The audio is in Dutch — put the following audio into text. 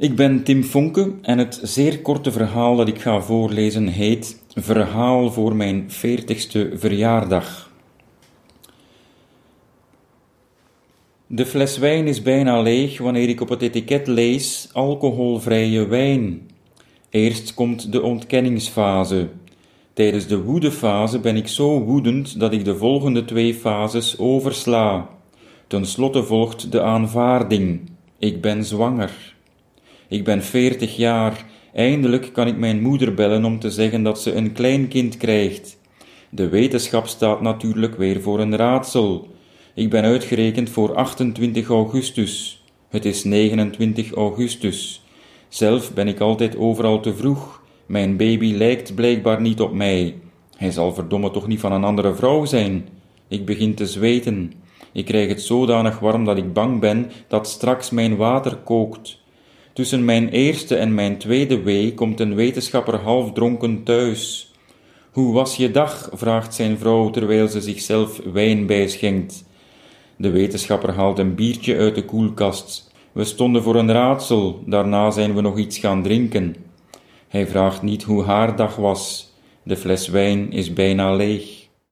Ik ben Tim Fonke en het zeer korte verhaal dat ik ga voorlezen heet Verhaal voor mijn veertigste verjaardag. De fles wijn is bijna leeg wanneer ik op het etiket lees alcoholvrije wijn. Eerst komt de ontkenningsfase. Tijdens de woedefase ben ik zo woedend dat ik de volgende twee fases oversla. Ten slotte volgt de aanvaarding. Ik ben zwanger. Ik ben veertig jaar. Eindelijk kan ik mijn moeder bellen om te zeggen dat ze een kleinkind krijgt. De wetenschap staat natuurlijk weer voor een raadsel. Ik ben uitgerekend voor 28 augustus. Het is 29 augustus. Zelf ben ik altijd overal te vroeg. Mijn baby lijkt blijkbaar niet op mij. Hij zal verdomme toch niet van een andere vrouw zijn. Ik begin te zweten. Ik krijg het zodanig warm dat ik bang ben dat straks mijn water kookt. Tussen mijn eerste en mijn tweede wee komt een wetenschapper half dronken thuis. Hoe was je dag? vraagt zijn vrouw terwijl ze zichzelf wijn bijschenkt. De wetenschapper haalt een biertje uit de koelkast. We stonden voor een raadsel, daarna zijn we nog iets gaan drinken. Hij vraagt niet hoe haar dag was. De fles wijn is bijna leeg.